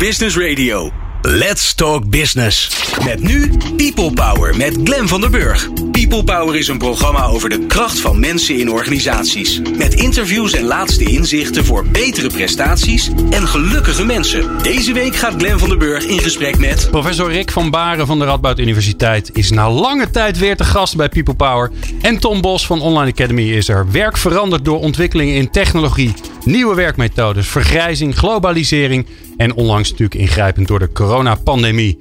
Business Radio. Let's Talk Business. Met nu People Power met Glen van der Burg. People Power is een programma over de kracht van mensen in organisaties. Met interviews en laatste inzichten voor betere prestaties en gelukkige mensen. Deze week gaat Glen van der Burg in gesprek met... Professor Rick van Baren van de Radboud Universiteit is na lange tijd weer te gast bij People Power. En Tom Bos van Online Academy is er. Werk veranderd door ontwikkelingen in technologie, nieuwe werkmethodes, vergrijzing, globalisering en onlangs natuurlijk ingrijpend door de coronapandemie.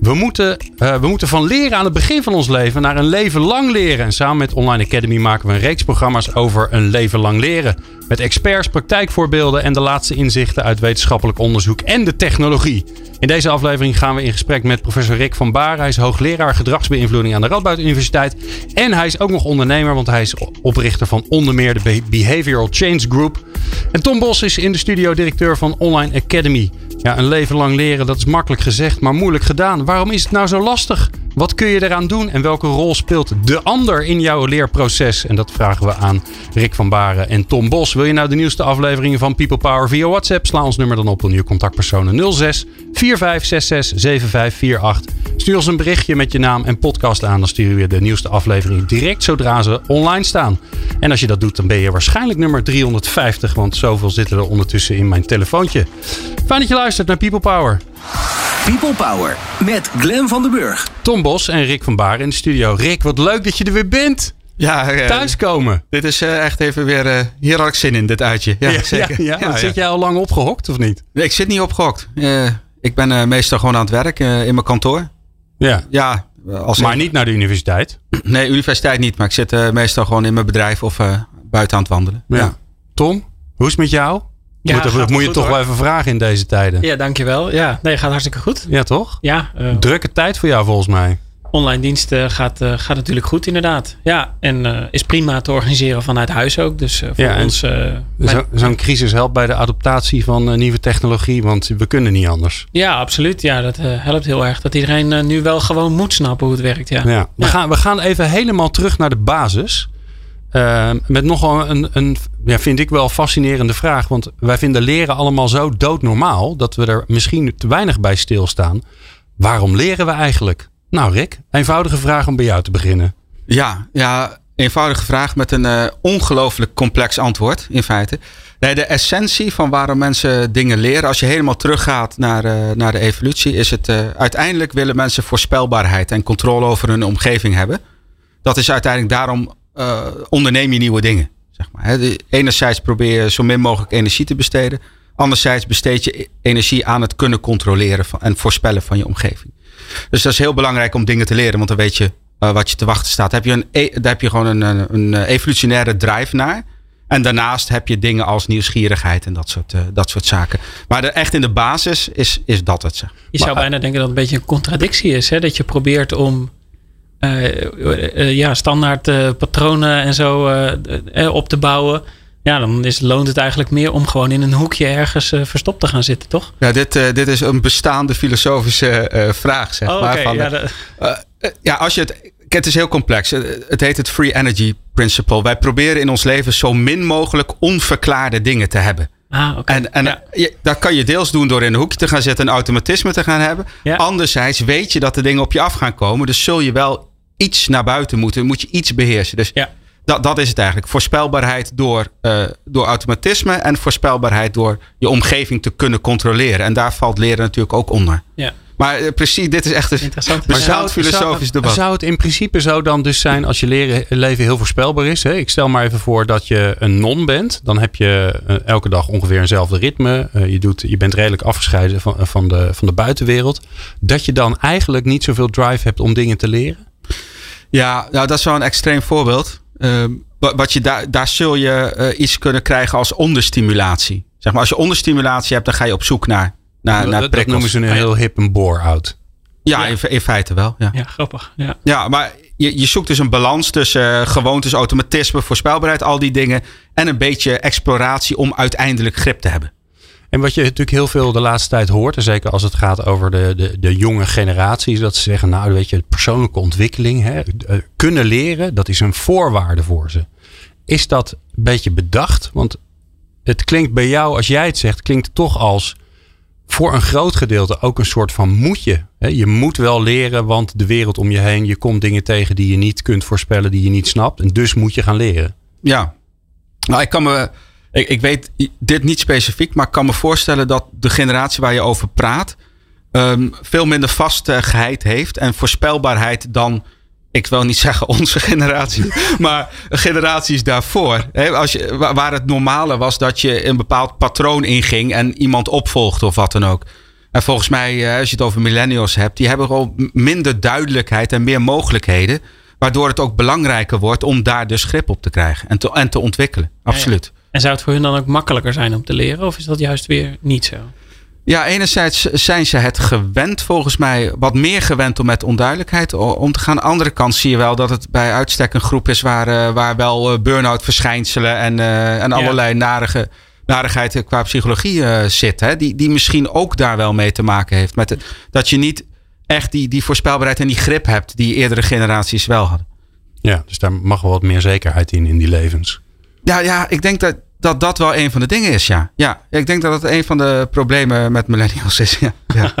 We moeten, uh, we moeten van leren aan het begin van ons leven naar een leven lang leren. En samen met Online Academy maken we een reeks programma's over een leven lang leren. Met experts, praktijkvoorbeelden en de laatste inzichten uit wetenschappelijk onderzoek en de technologie. In deze aflevering gaan we in gesprek met professor Rick van Baar. Hij is hoogleraar gedragsbeïnvloeding aan de Radboud Universiteit. En hij is ook nog ondernemer, want hij is oprichter van onder meer de Behavioral Change Group. En Tom Bos is in de studio directeur van Online Academy. Ja, een leven lang leren, dat is makkelijk gezegd, maar moeilijk gedaan. Waarom is het nou zo lastig? Wat kun je eraan doen en welke rol speelt de ander in jouw leerproces? En dat vragen we aan Rick van Baren en Tom Bos. Wil je nou de nieuwste afleveringen van People Power via WhatsApp? Sla ons nummer dan op een nieuw contactpersonen 06 4566 7548. Stuur ons een berichtje met je naam en podcast aan. Dan sturen we de nieuwste afleveringen direct zodra ze online staan. En als je dat doet, dan ben je waarschijnlijk nummer 350. Want zoveel zitten er ondertussen in mijn telefoontje. Fijn dat je luistert naar People Power. People Power met Glen van den Burg. Tom Bos en Rick van Baar in de studio. Rick, wat leuk dat je er weer bent. Ja, uh, thuiskomen. Dit is uh, echt even weer. Uh, hier had ik zin in, dit uitje. Ja, ja zeker. Ja, ja, zit jij al lang opgehokt of niet? Nee, ik zit niet opgehokt. ik ben meestal gewoon aan het werk in mijn kantoor. Ja. ja als maar niet naar de universiteit? Nee, universiteit niet. Maar ik zit meestal gewoon in mijn bedrijf of buiten aan het wandelen. Ja. Tom, hoe is het met jou? Ja, moet, dat moet je toch wel even vragen in deze tijden. Ja, dankjewel. Ja, nee, gaat hartstikke goed. Ja, toch? Ja. Uh, Drukke tijd voor jou volgens mij. Online diensten gaat, uh, gaat natuurlijk goed inderdaad. Ja, en uh, is prima te organiseren vanuit huis ook. Dus voor ja, ons... Zo'n zo crisis helpt bij de adaptatie van nieuwe technologie, want we kunnen niet anders. Ja, absoluut. Ja, dat helpt heel erg. Dat iedereen nu wel gewoon moet snappen hoe het werkt. Ja. ja. We, Gaan, we gaan even helemaal terug naar de basis. Uh, met nogal een, een ja, vind ik wel fascinerende vraag. Want wij vinden leren allemaal zo doodnormaal dat we er misschien te weinig bij stilstaan. Waarom leren we eigenlijk? Nou, Rick, eenvoudige vraag om bij jou te beginnen. Ja, ja eenvoudige vraag met een uh, ongelooflijk complex antwoord, in feite. Nee, de essentie van waarom mensen dingen leren, als je helemaal teruggaat naar, uh, naar de evolutie, is het uh, uiteindelijk willen mensen voorspelbaarheid en controle over hun omgeving hebben. Dat is uiteindelijk daarom uh, onderneem je nieuwe dingen. Zeg maar. Enerzijds probeer je zo min mogelijk energie te besteden. Anderzijds besteed je energie aan het kunnen controleren van, en voorspellen van je omgeving. Dus dat is heel belangrijk om dingen te leren, want dan weet je uh, wat je te wachten staat. Heb je een, e, daar heb je gewoon een, een, een, evolutionaire drive naar. En daarnaast heb je dingen als nieuwsgierigheid en dat soort, uh, dat soort zaken. Maar de, echt in de basis is, is dat het. Zeg. Je zou bijna denken dat het een beetje een contradictie is. Hè? Dat je probeert om ja, standaard patronen en zo op te bouwen. Ja, dan is, loont het eigenlijk meer om gewoon in een hoekje ergens verstopt te gaan zitten, toch? Ja, dit, dit is een bestaande filosofische vraag, zeg oh, maar. Van, ja, ja, als je het. Het is heel complex. Het heet het Free Energy Principle. Wij proberen in ons leven zo min mogelijk onverklaarde dingen te hebben. Ah, okay. En, en ja. je, dat kan je deels doen door in een hoekje te gaan zitten en automatisme te gaan hebben. Ja. Anderzijds weet je dat de dingen op je af gaan komen. Dus zul je wel iets naar buiten moeten. Moet je iets beheersen. Dus ja. dat, dat is het eigenlijk. Voorspelbaarheid door, uh, door automatisme en voorspelbaarheid door je omgeving te kunnen controleren. En daar valt leren natuurlijk ook onder. Ja. Maar uh, precies, dit is echt een bezout filosofisch debat. Zou het in principe zo dan dus zijn als je leren, leven heel voorspelbaar is? Hè? Ik stel maar even voor dat je een non bent. Dan heb je uh, elke dag ongeveer eenzelfde ritme. Uh, je, doet, je bent redelijk afgescheiden van, van, de, van de buitenwereld. Dat je dan eigenlijk niet zoveel drive hebt om dingen te leren? Ja, nou, dat is wel een extreem voorbeeld. Ehm, wat je daar, daar zul je iets kunnen krijgen als onderstimulatie. Zeg maar, als je onderstimulatie hebt, dan ga je op zoek naar naar, naar dat, dat noemen ze een heel hip een bore-out. Ja, ja. In, in, feite wel. Ja, ja grappig. Ja. ja, maar je, je zoekt dus een balans tussen uh, gewoontes, automatisme, voorspelbaarheid, al die dingen. En een beetje exploratie om uiteindelijk grip te hebben. En wat je natuurlijk heel veel de laatste tijd hoort, en zeker als het gaat over de, de, de jonge generaties, dat ze zeggen, nou weet je, persoonlijke ontwikkeling, hè, kunnen leren, dat is een voorwaarde voor ze. Is dat een beetje bedacht? Want het klinkt bij jou, als jij het zegt, klinkt het toch als voor een groot gedeelte ook een soort van moetje. Je moet wel leren, want de wereld om je heen, je komt dingen tegen die je niet kunt voorspellen, die je niet snapt. En dus moet je gaan leren. Ja, nou, ik kan me. Ik, ik weet dit niet specifiek, maar ik kan me voorstellen dat de generatie waar je over praat. Um, veel minder vastigheid heeft en voorspelbaarheid dan ik wil niet zeggen onze generatie, maar generaties daarvoor. als je, waar het normale was dat je een bepaald patroon inging en iemand opvolgde of wat dan ook. En volgens mij, eh, als je het over millennials hebt, die hebben gewoon minder duidelijkheid en meer mogelijkheden. Waardoor het ook belangrijker wordt om daar dus grip op te krijgen en te, en te ontwikkelen. Absoluut. En zou het voor hun dan ook makkelijker zijn om te leren? Of is dat juist weer niet zo? Ja, enerzijds zijn ze het gewend, volgens mij, wat meer gewend om met onduidelijkheid om te gaan. Aan de andere kant zie je wel dat het bij uitstek een groep is waar, uh, waar wel uh, burn-out verschijnselen en, uh, en allerlei narige, narigheid qua psychologie zit. Hè? Die, die misschien ook daar wel mee te maken heeft. Met het, dat je niet echt die, die voorspelbaarheid en die grip hebt die eerdere generaties wel hadden. Ja, dus daar mag wel wat meer zekerheid in, in die levens. Ja, ja ik denk dat dat dat wel een van de dingen is, ja. Ja, ik denk dat het een van de problemen met millennials is. Ja, ja.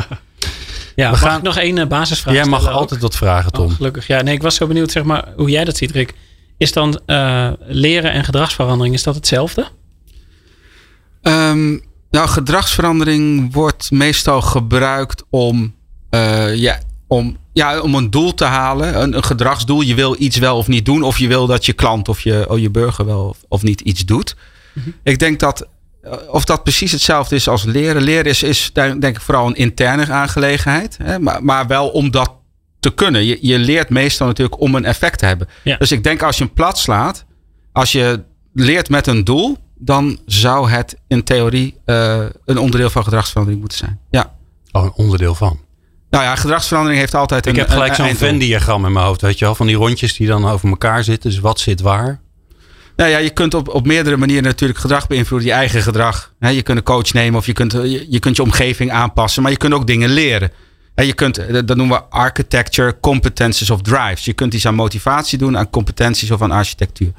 ja we gaan ik nog één uh, basisvraag Jij mag altijd wat vragen, Tom. Oh, gelukkig. Ja, nee, ik was zo benieuwd zeg maar, hoe jij dat ziet, Rick. Is dan uh, leren en gedragsverandering, is dat hetzelfde? Um, nou, gedragsverandering wordt meestal gebruikt om, uh, ja, om, ja, om een doel te halen. Een, een, gedragsdoel. Je wil iets wel of niet doen. Of je wil dat je klant of je, of je burger wel of, of niet iets doet. Ik denk dat eh, of dat precies hetzelfde is als leren. Leren is, is denk ik vooral een interne aangelegenheid. Hè? Maar, maar wel om dat te kunnen. Je, je leert meestal natuurlijk om een effect te hebben. Dus ik denk als je een plat slaat, als je leert met een doel, dan zou het in theorie uh, een onderdeel van gedragsverandering moeten zijn. Ja. Oh, een onderdeel van. Nou ja, gedragsverandering heeft altijd ik een. Ik heb gelijk zo'n Venn-diagram in mijn hoofd, weet je wel, van die rondjes die dan over elkaar zitten. Dus wat zit waar? Nou ja, je kunt op, op meerdere manieren natuurlijk gedrag beïnvloeden. Je eigen gedrag. je kunt een coach nemen of je kunt, je, kunt je omgeving aanpassen. Maar je kunt ook dingen leren. je kunt, eh, dat noemen we architecture, competencies of drives. Je kunt iets aan motivatie doen, aan competenties of aan architectuur.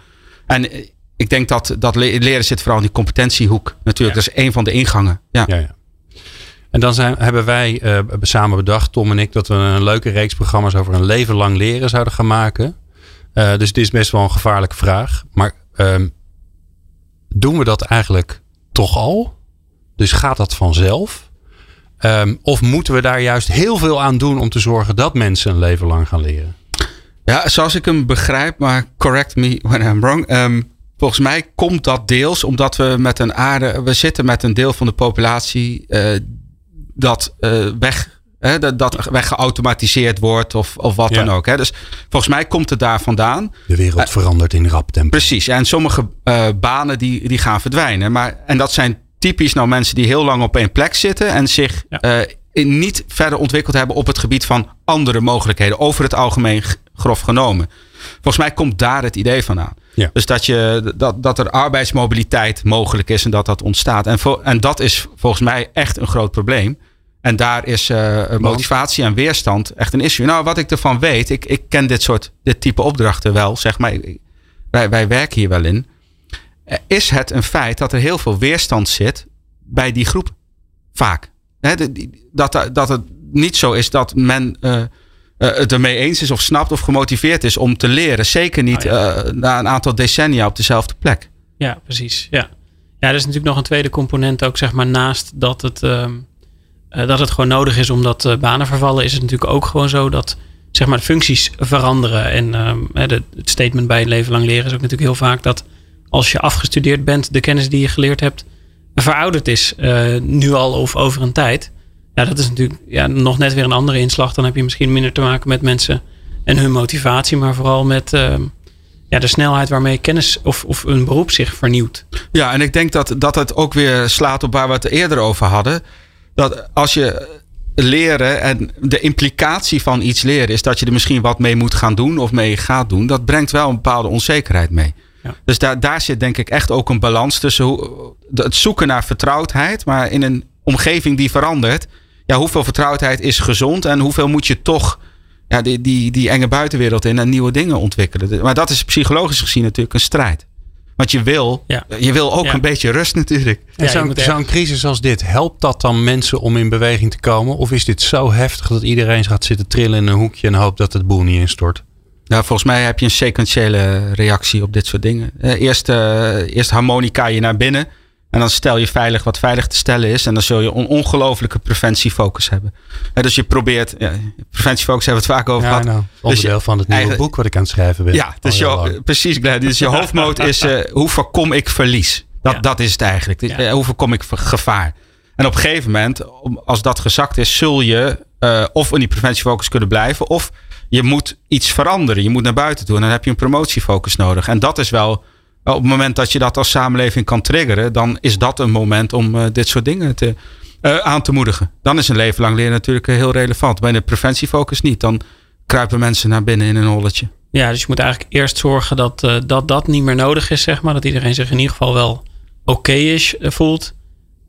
En eh, ik denk dat, dat leren zit vooral in die competentiehoek. Natuurlijk, dat is een van de ingangen. Ja. ja, ja. En dan zijn, hebben wij uh, samen bedacht, Tom en ik, dat we een leuke reeks programma's over een leven lang leren zouden gaan maken. Uh, dus het is best wel een gevaarlijke vraag. Maar Um, doen we dat eigenlijk toch al? Dus gaat dat vanzelf? Um, of moeten we daar juist heel veel aan doen om te zorgen dat mensen een leven lang gaan leren? Ja, zoals ik hem begrijp, maar correct me when I'm wrong. Um, volgens mij komt dat deels omdat we met een aarde, we zitten met een deel van de populatie uh, dat uh, weg Hè, dat, dat weggeautomatiseerd wordt of, of wat dan ook. Hè. Dus volgens mij komt het daar vandaan. De wereld uh, verandert in rap tempo. Precies. En sommige uh, banen die, die gaan verdwijnen. Maar, en dat zijn typisch nou mensen die heel lang op één plek zitten. En zich ja. uh, in niet verder ontwikkeld hebben op het gebied van andere mogelijkheden. Over het algemeen grof genomen. Volgens mij komt daar het idee vandaan. Ja. Dus dat, je, dat, dat er arbeidsmobiliteit mogelijk is en dat dat ontstaat. En, vo, en dat is volgens mij echt een groot probleem. En daar is uh, motivatie en weerstand echt een issue. Nou, wat ik ervan weet, ik, ik ken dit soort, dit type opdrachten wel, zeg maar. Wij, wij werken hier wel in. Is het een feit dat er heel veel weerstand zit bij die groep? Vaak. He, dat, dat het niet zo is dat men uh, het ermee eens is of snapt of gemotiveerd is om te leren. Zeker niet oh, ja. na een aantal decennia op dezelfde plek. Ja, precies. Ja. ja, er is natuurlijk nog een tweede component ook, zeg maar, naast dat het. Uh, dat het gewoon nodig is omdat uh, banen vervallen, is het natuurlijk ook gewoon zo dat zeg maar, functies veranderen. En de, het statement bij een leven lang leren is ook natuurlijk heel vaak dat als je afgestudeerd bent, de kennis die je geleerd hebt verouderd is, eh, nu al of over een tijd. Ja, dat is natuurlijk ja, nog net weer een andere inslag. Dan heb je misschien minder te maken met mensen en hun motivatie, maar vooral met ehm, ja, de snelheid waarmee kennis of, of een beroep zich vernieuwt. Ja, en ik denk dat, dat het ook weer slaat op waar we het eerder over hadden dat als je leren en de implicatie van iets leren is dat je er misschien wat mee moet gaan doen of mee gaat doen, dat brengt wel een bepaalde onzekerheid mee. Ja. Dus daar, daar zit denk ik echt ook een balans tussen hoe, het zoeken naar vertrouwdheid, maar in een omgeving die verandert. Ja, hoeveel vertrouwdheid is gezond en hoeveel moet je toch ja, die, die, die enge buitenwereld in en nieuwe dingen ontwikkelen. Maar dat is psychologisch gezien natuurlijk een strijd. Want je wil, Ja. je wil ook Ja. een beetje rust natuurlijk. En Ja, zo'n crisis als dit, helpt dat dan mensen om in beweging te komen? Of is dit zo heftig dat iedereen gaat zitten trillen in een hoekje en hoopt dat het boel niet instort? Nou, volgens mij heb je een sequentiële reactie op dit soort dingen. Eh, eerst, eh, eerst harmonica je naar binnen. En dan stel je veilig wat veilig te stellen is. En dan zul je een ongelofelijke preventiefocus hebben. Eh, dus je probeert, ja, preventiefocus hebben we het vaak over Ja, gehad. nou, onderdeel je- van het nieuwe boek wat ik aan het schrijven ben. Ja, dus je, precies. Dus je hoofdmoot is eh, hoe voorkom ik verlies? Dat, Ja. dat is het eigenlijk. Ja. Eh, Hoe voorkom ik gevaar? En op een gegeven moment, om- als dat gezakt is, zul je eh, of in die preventiefocus kunnen blijven, of je moet iets veranderen. Je moet naar buiten toe en dan heb je een promotiefocus nodig. En dat is wel, op het moment dat je dat als samenleving kan triggeren, dan is dat een moment om eh, dit soort dingen te, eh, aan te moedigen. Dan is een leven lang leren natuurlijk eh, heel relevant. Bij de preventiefocus niet. Dan kruipen mensen naar binnen in een holletje. Ja, dus je moet eigenlijk eerst zorgen dat, dat dat niet meer nodig is, zeg maar. Dat iedereen zich in ieder geval wel oké is, voelt.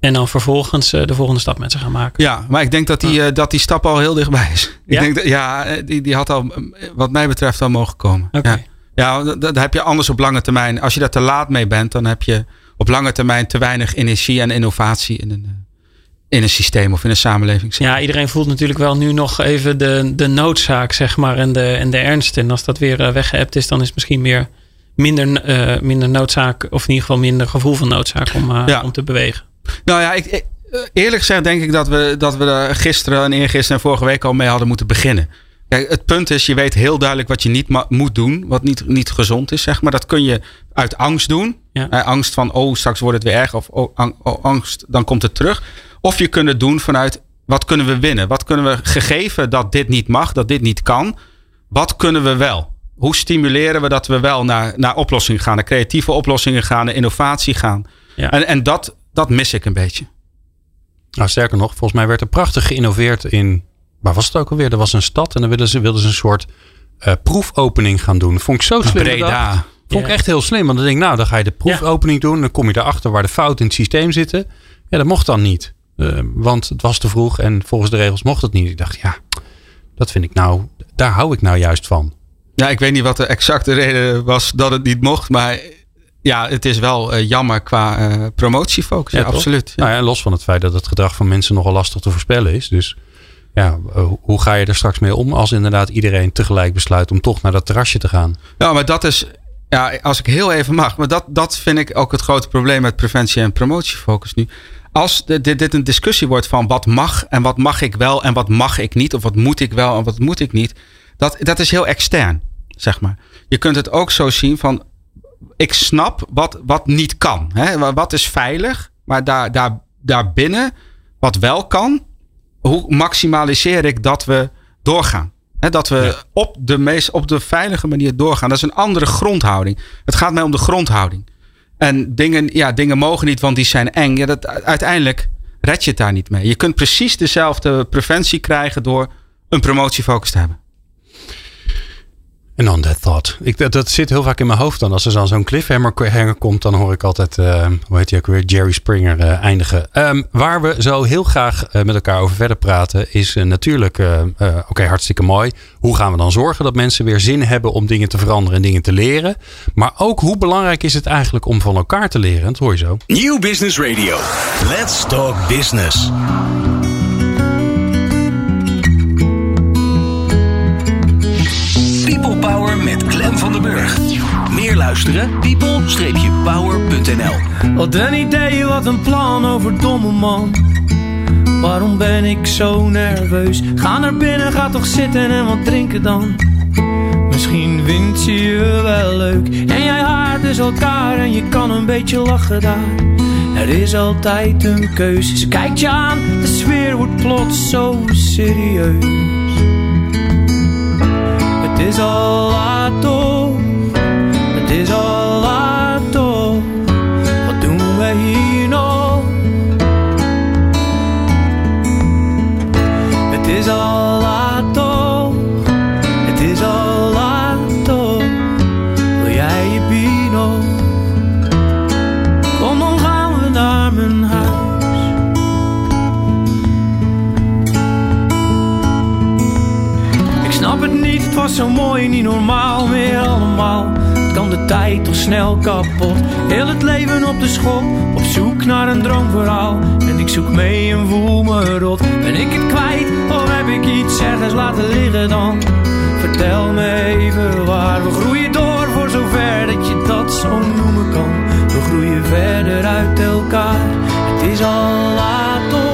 En dan vervolgens de volgende stap met ze gaan maken. Ja, maar ik denk dat die, dat die stap al heel dichtbij is. Ik Ja? denk dat, ja, die, die had al, wat mij betreft, al mogen komen. Oké. Ja, ja dat, heb je anders op lange termijn. Als je daar te laat mee bent, dan heb je op lange termijn te weinig energie en innovatie in een, eh, in een systeem of in een samenleving. Ja, iedereen voelt natuurlijk wel nu nog even de, de noodzaak, zeg maar, en de, en de ernst. En als dat weer eh, weggeëpt is, dan is het misschien meer minder, eh, minder noodzaak, of in ieder geval minder gevoel van noodzaak om, Ja. om te bewegen. Nou ja, ik, ik- eerlijk gezegd denk ik dat we, dat we er gisteren en eergisteren en vorige week al mee hadden moeten beginnen. Kijk, het punt is, je weet heel duidelijk wat je niet moet doen, wat niet, niet gezond is, zeg maar. Dat kun je uit angst doen. Ja. Eh, angst van, oh, straks wordt het weer erg. Of oh, ang- oh, angst, dan komt het terug. Of je kunt het doen vanuit, wat kunnen we winnen? Wat kunnen we, gegeven dat dit niet mag, dat dit niet kan, wat kunnen we wel? Hoe stimuleren we dat we wel naar, naar oplossingen gaan, naar creatieve oplossingen gaan, naar innovatie gaan? Ja. En, en dat, dat mis ik een beetje. Nou, sterker nog, volgens mij werd er prachtig geïnnoveerd in. Waar was het ook alweer? Er was een stad en dan wilden ze, wilden ze een soort eh, proefopening gaan doen. Vond ik zo slim. Breda. Vond ik echt heel slim. Want dan denk ik, nou, dan ga je de proefopening doen. Dan kom je erachter waar de fouten in het systeem zitten. Ja, dat mocht dan niet. Eh, want het was te vroeg en volgens de regels mocht het niet. Ik dacht, ja, dat vind ik nou, daar hou ik nou juist van. Ja, ik weet niet wat de exacte reden was dat het niet mocht. Maar ja, het is wel eh, jammer qua promotiefocus. Ja, absoluut. Ja. Nou ja, los van het feit dat het gedrag van mensen nogal lastig te voorspellen is. Dus ja, eh, hoe ga je er straks mee om als inderdaad iedereen tegelijk besluit om toch naar dat terrasje te gaan? Ja, maar dat is, ja, als ik heel even mag, maar dat, dat vind ik ook het grote probleem met preventie en promotiefocus nu. Als dit, dit een discussie wordt van wat mag en wat mag ik wel en wat mag ik niet, of wat moet ik wel en wat moet ik niet, dat, dat is heel extern, zeg maar. Je kunt het ook zo zien van, ik snap wat, wat niet kan. Hè? Wa- Wat is veilig, maar daar, daar, daarbinnen, wat wel kan, hoe maximaliseer ik dat we doorgaan? Hè, dat we op, de meest, op de veilige manier doorgaan. Dat is een andere grondhouding. Het gaat mij om de grondhouding. En dingen, ja, dingen mogen niet, want die zijn eng. Ja, dat, uiteindelijk red je het daar niet mee. Je kunt precies dezelfde preventie krijgen door een promotiefocus te hebben. En on thought. Ik, dat, dat zit heel vaak in mijn hoofd dan. Als er dan zo'n cliffhanger komt, dan hoor ik altijd, eh, hoe heet hij ook weer, Jerry Springer eh, eindigen. Ehm, waar we zo heel graag eh, met elkaar over verder praten, is natuurlijk, oké, hartstikke mooi. Hoe gaan we dan zorgen dat mensen weer zin hebben om dingen te veranderen en dingen te leren? Maar ook hoe belangrijk is het eigenlijk om van elkaar te leren? Dat hoor je zo. Nieuw Business Radio. Let's talk business. Luisteren? people-power.nl Wat een idee, wat een plan over domme man. Waarom ben ik zo nerveus? Ga naar binnen, ga toch zitten en wat drinken dan. Misschien vindt ze je wel leuk. En jij haart dus elkaar en je kan een beetje lachen daar. Er is altijd een keuze. Ze kijkt je aan, de sfeer wordt plots zo serieus. Het is al laat toch, het is tijd toch snel kapot? Heel het leven op de schop, op zoek naar een droomverhaal. En ik zoek mee en voel me rot. Ben ik het kwijt of heb ik iets ergens laten liggen dan? Vertel me even waar we groeien door voor zover dat je dat zo noemen kan. We groeien verder uit elkaar. Het is al laat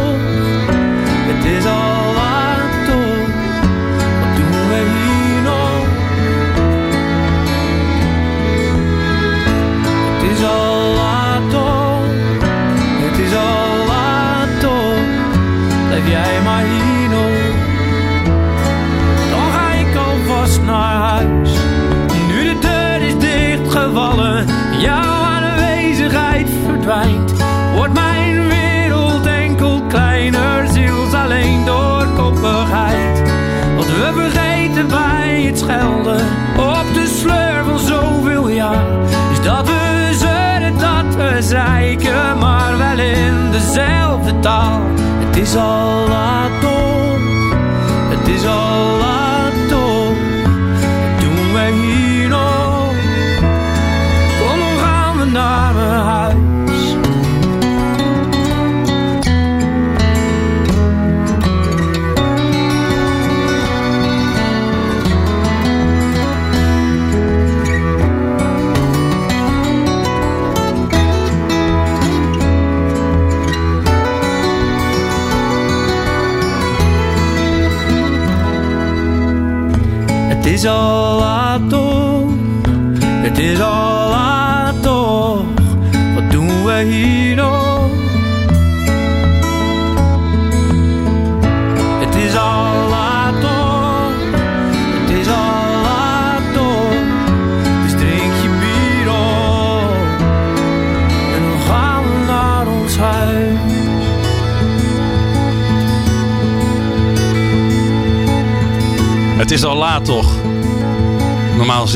jouw aanwezigheid verdwijnt. Wordt mijn wereld enkel kleiner, ziels alleen door koppigheid. Wat we vergeten bij het schelden op de sleur van zoveel jaar. Is dat we zeuren, dat we zeiken, maar wel in dezelfde taal. Het is al laat toch,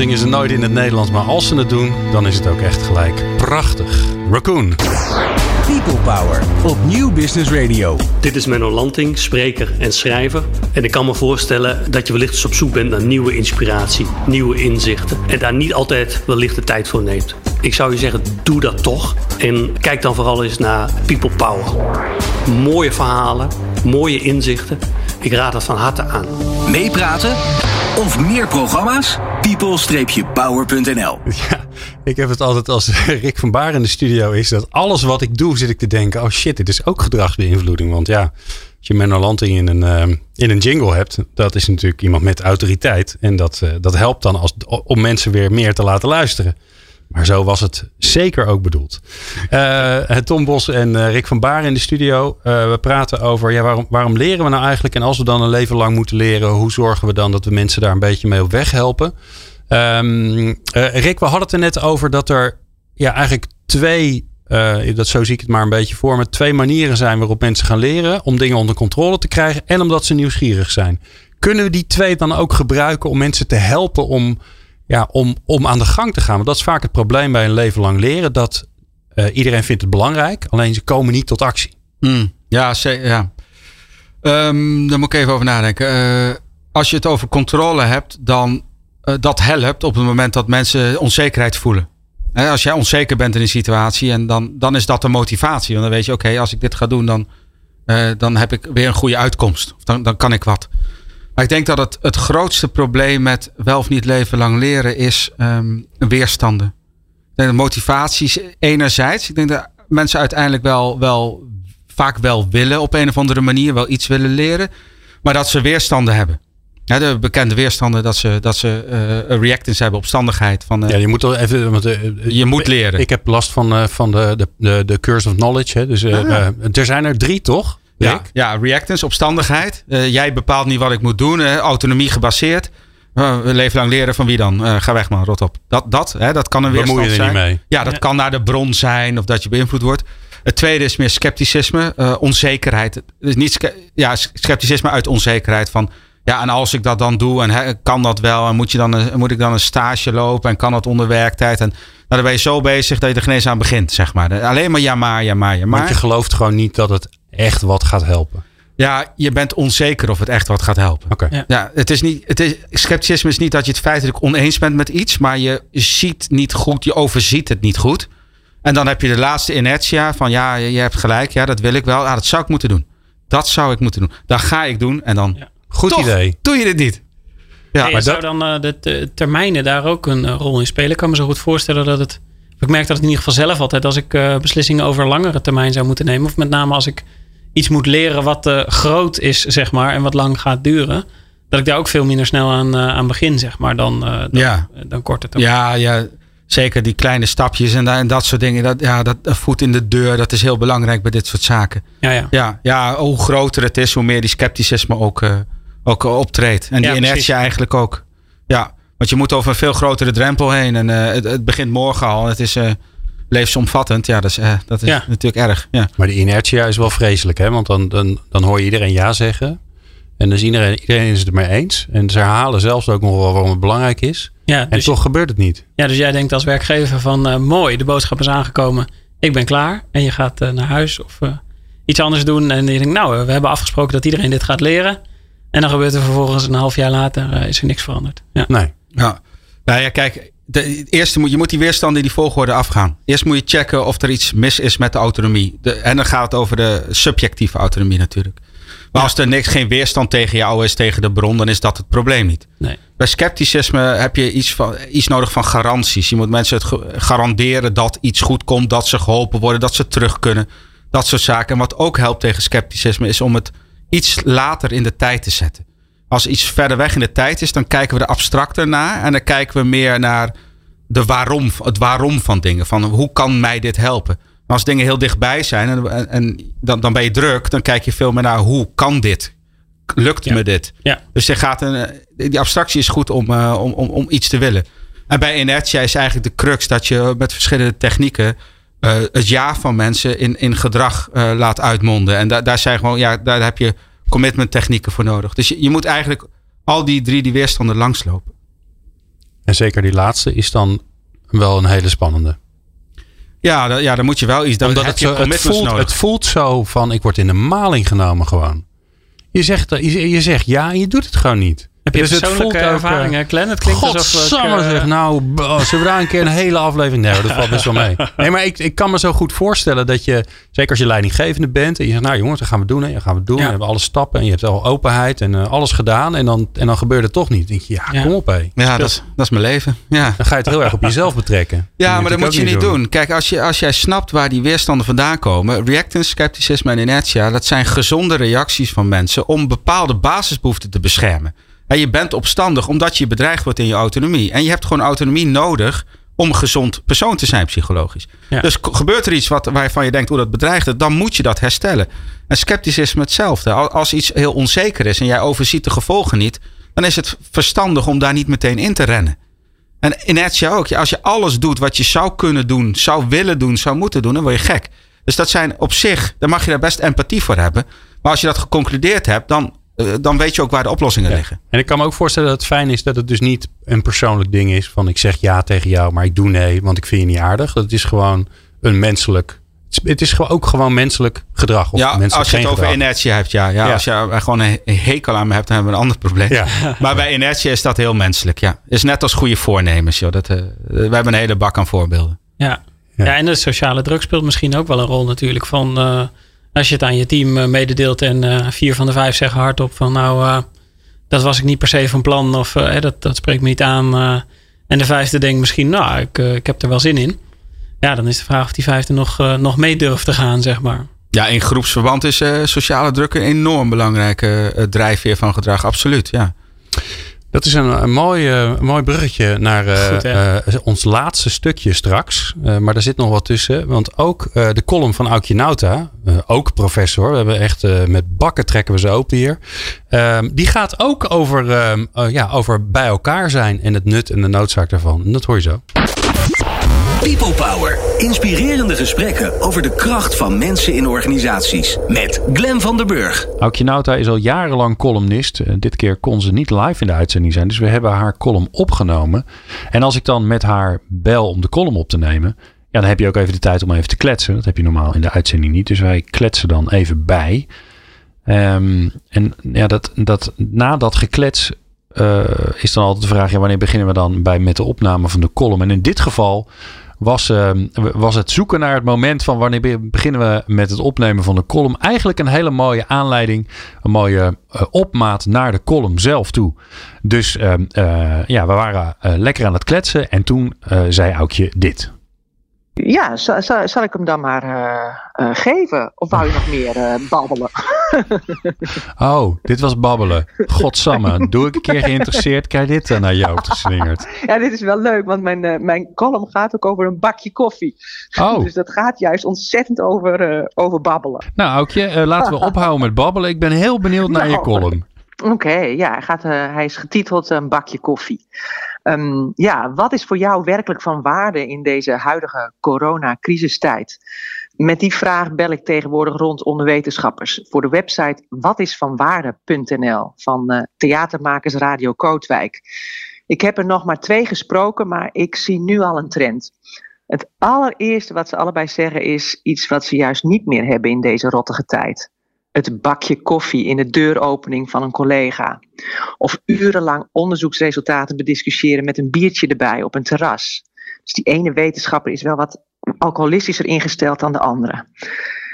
zingen ze nooit in het Nederlands, maar als ze het doen, dan is het ook echt gelijk prachtig. Raccoon. People Power op Nieuw Business Radio. Dit is Menno Lanting, spreker en schrijver. En ik kan me voorstellen dat je wellicht eens op zoek bent naar nieuwe inspiratie, nieuwe inzichten. En daar niet altijd wellicht de tijd voor neemt. Ik zou je zeggen, doe dat toch. En kijk dan vooral eens naar People Power. Mooie verhalen, mooie inzichten. Ik raad het van harte aan. Meepraten of meer programma's? people-power.nl Ja, ik heb het altijd als Rick van Baar in de studio is. Dat alles wat ik doe, zit ik te denken. Oh shit, dit is ook gedragsbeïnvloeding. Want ja, als je Menno in een, eh, in een jingle hebt. Dat is natuurlijk iemand met autoriteit. En dat, eh, dat helpt dan als, om mensen weer meer te laten luisteren. Maar zo was het zeker ook bedoeld. Eh, Tom Bos en eh, Rick van Baar in de studio. We praten over ja, waarom, waarom leren we nou eigenlijk? En als we dan een leven lang moeten leren, hoe zorgen we dan dat we mensen daar een beetje mee op weg helpen? Ehm, eh, Rick, we hadden het er net over dat er ja, eigenlijk twee, dat zo zie ik het maar een beetje voor me, twee manieren zijn waarop mensen gaan leren om dingen onder controle te krijgen en omdat ze nieuwsgierig zijn. Kunnen we die twee dan ook gebruiken om mensen te helpen om ja, om, om aan de gang te gaan. Want dat is vaak het probleem bij een leven lang leren. Dat eh, iedereen vindt het belangrijk. Alleen ze komen niet tot actie. Hmm, ja, ja. Ehm, daar moet ik even over nadenken. Eh, als je het over controle hebt, dan eh, dat helpt op het moment dat mensen onzekerheid voelen. Als jij onzeker bent in een situatie, en dan, dan is dat de motivatie. Want dan weet je, oké, als ik dit ga doen, dan, dan heb ik weer een goede uitkomst. Of dan, dan kan ik wat. Maar ik denk dat het, het grootste probleem met wel of niet leven lang leren is ehm, weerstanden. Ik denk dat motivaties enerzijds. Ik denk dat mensen uiteindelijk wel, wel vaak wel willen op een of andere manier, wel iets willen leren. Maar dat ze weerstanden hebben. Ja, de bekende weerstanden dat ze, dat ze eh reactance hebben, opstandigheid. Van, eh, Ja, je moet wel even. Want, eh, Je moet leren. Ik heb last van, van de, de, de, curse of knowledge. Hè. Dus, Ah. er zijn er drie, toch? Ja, ja, reactance, opstandigheid. Eh, jij bepaalt niet wat ik moet doen. eh, autonomie gebaseerd. Uh, leven lang leren van wie dan? Eh, ga weg man, rot op. Dat, dat, hè, dat kan een Bemoei weerstand je er zijn. niet mee. Ja, dat kan naar de bron zijn of dat je beïnvloed wordt. Het tweede is meer scepticisme, eh, onzekerheid. Dus niet ske- ja, scepticisme uit onzekerheid van ja, en als ik dat dan doe en kan dat wel en moet, je dan een, moet ik dan een stage lopen en kan dat onder werktijd en nou, dan ben je zo bezig dat je er geen eens aan begint, zeg maar. Alleen maar ja maar, ja maar, ja maar. Want je gelooft gewoon niet dat het echt wat gaat helpen. Ja, je bent onzeker of het echt wat gaat helpen. Oké. Ja. Ja, het is niet, het is, scepticisme is niet dat je het feitelijk oneens bent met iets, maar je ziet niet goed, je overziet het niet goed. En dan heb je de laatste inertia van ja, je hebt gelijk, ja, dat wil ik wel. Ah, dat zou ik moeten doen. Dat zou ik moeten doen. Dat ga ik doen en dan Ja. Goed toch idee. doe je dit niet. Ja, Hey, maar zou dan eh, de te- termijnen daar ook een eh, rol in spelen? Ik kan me zo goed voorstellen dat het. Ik merk dat het in ieder geval zelf altijd als ik eh, beslissingen over langere termijn zou moeten nemen. Of met name als ik iets moet leren wat eh, groot is, zeg maar, en wat lang gaat duren. Dat ik daar ook veel minder snel aan, eh, aan begin, zeg maar, dan, eh, dan, Ja. dan korte termijn. Ja, ja, zeker die kleine stapjes en, da- en dat soort dingen. Dat, ja, dat voet in de deur, dat is heel belangrijk bij dit soort zaken. Ja, ja. Ja, ja hoe groter het is, hoe meer die scepticisme ook, ook optreedt. En die Ja, inertie precies. eigenlijk ook. Ja, want je moet over een veel grotere drempel heen. En het, het begint morgen al. Het is levensomvattend. Ja, dat is, eh, dat is Ja. natuurlijk erg. Ja. Maar de inertia is wel vreselijk, hè? Want dan, dan, dan hoor je iedereen ja zeggen. En dus iedereen, iedereen is het ermee eens. En ze herhalen zelfs ook nog wel waarom het belangrijk is. Ja, En dus, toch gebeurt het niet. ja, dus jij denkt als werkgever van eh, mooi, de boodschap is aangekomen. Ik ben klaar. En je gaat eh, naar huis of eh, iets anders doen. En je denkt, nou, we hebben afgesproken dat iedereen dit gaat leren. En dan gebeurt er vervolgens een half jaar later is er niks veranderd. Ja. Nee. Ja. Nou ja, kijk. De, eerste moet, je moet die weerstanden in die volgorde afgaan. Eerst moet je checken of er iets mis is met de autonomie. De, en dan gaat het over de subjectieve autonomie natuurlijk. Maar als er niks, geen weerstand tegen jou is, tegen de bron, dan is dat het probleem niet. Nee. Bij scepticisme heb je iets, van, iets nodig van garanties. Je moet mensen het garanderen dat iets goed komt, dat ze geholpen worden, dat ze terug kunnen. Dat soort zaken. En wat ook helpt tegen scepticisme is om het iets later in de tijd te zetten. Als iets verder weg in de tijd is, dan kijken we er abstracter naar. En dan kijken we meer naar de waarom, het waarom van dingen. Van hoe kan mij dit helpen? Maar als dingen heel dichtbij zijn en, dan, dan ben je druk, dan kijk je veel meer naar hoe kan dit? Lukt Ja. me dit? Ja. Dus je gaat een, die abstractie is goed om, eh, om, om, om iets te willen. En bij inertia is eigenlijk de crux dat je met verschillende technieken eh, het ja van mensen in, in gedrag eh, laat uitmonden. En da, daar zijn gewoon, ja, daar heb je commitment technieken voor nodig. Dus je, je moet eigenlijk al die drie die weerstanden langslopen. En zeker die laatste is dan wel een hele spannende. Ja, da, ja, dan moet je wel iets. Dan Omdat het, zo, het, voelt, nodig. het voelt zo van ik word in de maling genomen gewoon. Je zegt, je, je zegt ja en je doet het gewoon niet. Heb je Dus het persoonlijke voelt eh, ervaringen, Glenn? Het klinkt alsof... ik, eh, zeg, nou, oh, zullen we daar een keer een hele aflevering... Nee, dat valt best wel mee. Nee, maar ik, ik kan me zo goed voorstellen dat je... Zeker als je leidinggevende bent en je zegt... Nou jongens, dat gaan we doen. Hè, dat gaan we doen. Ja. We hebben alle stappen en je hebt al openheid en eh, alles gedaan. En dan, en dan gebeurt het toch niet. Dan denk je, ja, Ja. kom op hé. Ja, dat is, dat is mijn leven. Ja. Dan ga je het heel erg op jezelf betrekken. Ja, maar dat moet je niet doen. Kijk, als, je, als jij snapt waar die weerstanden vandaan komen. Reactance, scepticisme en inertia. Dat zijn gezonde reacties van mensen om bepaalde basisbehoeften te beschermen. En je bent opstandig omdat je bedreigd wordt in je autonomie. En je hebt gewoon autonomie nodig om een gezond persoon te zijn psychologisch. Ja. Dus gebeurt er iets wat, waarvan je denkt, hoe dat bedreigt het, dan moet je dat herstellen. En scepticisme hetzelfde. Al- Als iets heel onzeker is en jij overziet de gevolgen niet, dan is het verstandig om daar niet meteen in te rennen. En inertia ook. Als je alles doet wat je zou kunnen doen, zou willen doen, zou moeten doen, dan word je gek. Dus dat zijn op zich, daar mag je daar best empathie voor hebben. Maar als je dat geconcludeerd hebt, dan, dan weet je ook waar de oplossingen liggen. En ik kan me ook voorstellen dat het fijn is dat het dus niet een persoonlijk ding is. Van ik zeg ja tegen jou, maar ik doe nee, want ik vind je niet aardig. Dat is gewoon een menselijk... het is- ook gewoon menselijk gedrag. Of ja, menselijk als je het over gedrag. inertia hebt, ja. ja, Ja. Als je gewoon een hekel aan me hebt, dan hebben we een ander probleem. Ja. Maar bij inertia is dat heel menselijk, ja. Is net als goede voornemens, joh. Dat, eh, we hebben een hele bak aan voorbeelden. Ja. Ja. Ja. en de sociale druk speelt misschien ook wel een rol natuurlijk. Van, eh, als je het aan je team eh, mededeelt en eh, vier van de vijf zeggen hardop van nou, eh, dat was ik niet per se van plan of dat, dat spreekt me niet aan. en de vijfde denkt misschien, nou, ik, ik heb er wel zin in. Ja, dan is de vraag of die vijfde nog, nog mee durft te gaan, zeg maar. Ja, in groepsverband is sociale druk een enorm belangrijke drijfveer van gedrag. Absoluut, ja. Dat is een, een mooi, eh, mooi bruggetje naar eh, Goed, eh, ons laatste stukje straks. Maar daar zit nog wat tussen. Want ook de column van Aukje Nauta, ook professor. We hebben echt met bakken trekken we ze open hier. Ehm, die gaat ook over, ehm, eh, ja, over bij elkaar zijn en het nut en de noodzaak daarvan. En dat hoor je zo. People Power. Inspirerende gesprekken over de kracht van mensen in organisaties. Met Glen van der Burg. Aukje Nauta is al jarenlang columnist. Eh, dit keer kon ze niet live in de uitzending zijn. Dus we hebben haar column opgenomen. En als ik dan met haar bel om de column op te nemen. Ja, dan heb je ook even de tijd om even te kletsen. Dat heb je normaal in de uitzending niet. Dus wij kletsen dan even bij. Ehm, en ja, dat, dat, na dat geklets uh, is dan altijd de vraag: ja, wanneer beginnen we dan bij met de opname van de column? En in dit geval was, uh, was het zoeken naar het moment van wanneer beginnen we met het opnemen van de column. Eigenlijk een hele mooie aanleiding, een mooie uh, opmaat naar de column zelf toe. Dus ehm, ja, we waren lekker aan het kletsen en toen zei Aukje dit. Ja, zal, zal, zal, ik hem dan maar uh, uh, geven? Of wou je nog meer uh, babbelen? oh, dit was babbelen. Godsamme, doe ik een keer geïnteresseerd, krijg dit naar jou geslingerd. ja, dit is wel leuk, want mijn, mijn column gaat ook over een bakje koffie. Oh. dus dat gaat juist ontzettend over, over babbelen. Nou, Aukje, laten we ophouden met babbelen. Ik ben heel benieuwd naar nou, je column. Oké, ja, hij, gaat, hij is getiteld Een bakje koffie. Um, ja, wat is voor jou werkelijk van waarde in deze huidige coronacrisistijd? Met die vraag bel ik tegenwoordig rond onder wetenschappers voor de website watisvanwaarde.nl van uh, theatermakers Radio Kootwijk. Ik heb er nog maar twee gesproken, maar ik zie nu al een trend. Het allereerste wat ze allebei zeggen is iets wat ze juist niet meer hebben in deze rottige tijd het bakje koffie in de deuropening van een collega. Of urenlang onderzoeksresultaten bediscussiëren met een biertje erbij op een terras. Dus die ene wetenschapper is wel wat alcoholistischer ingesteld dan de andere.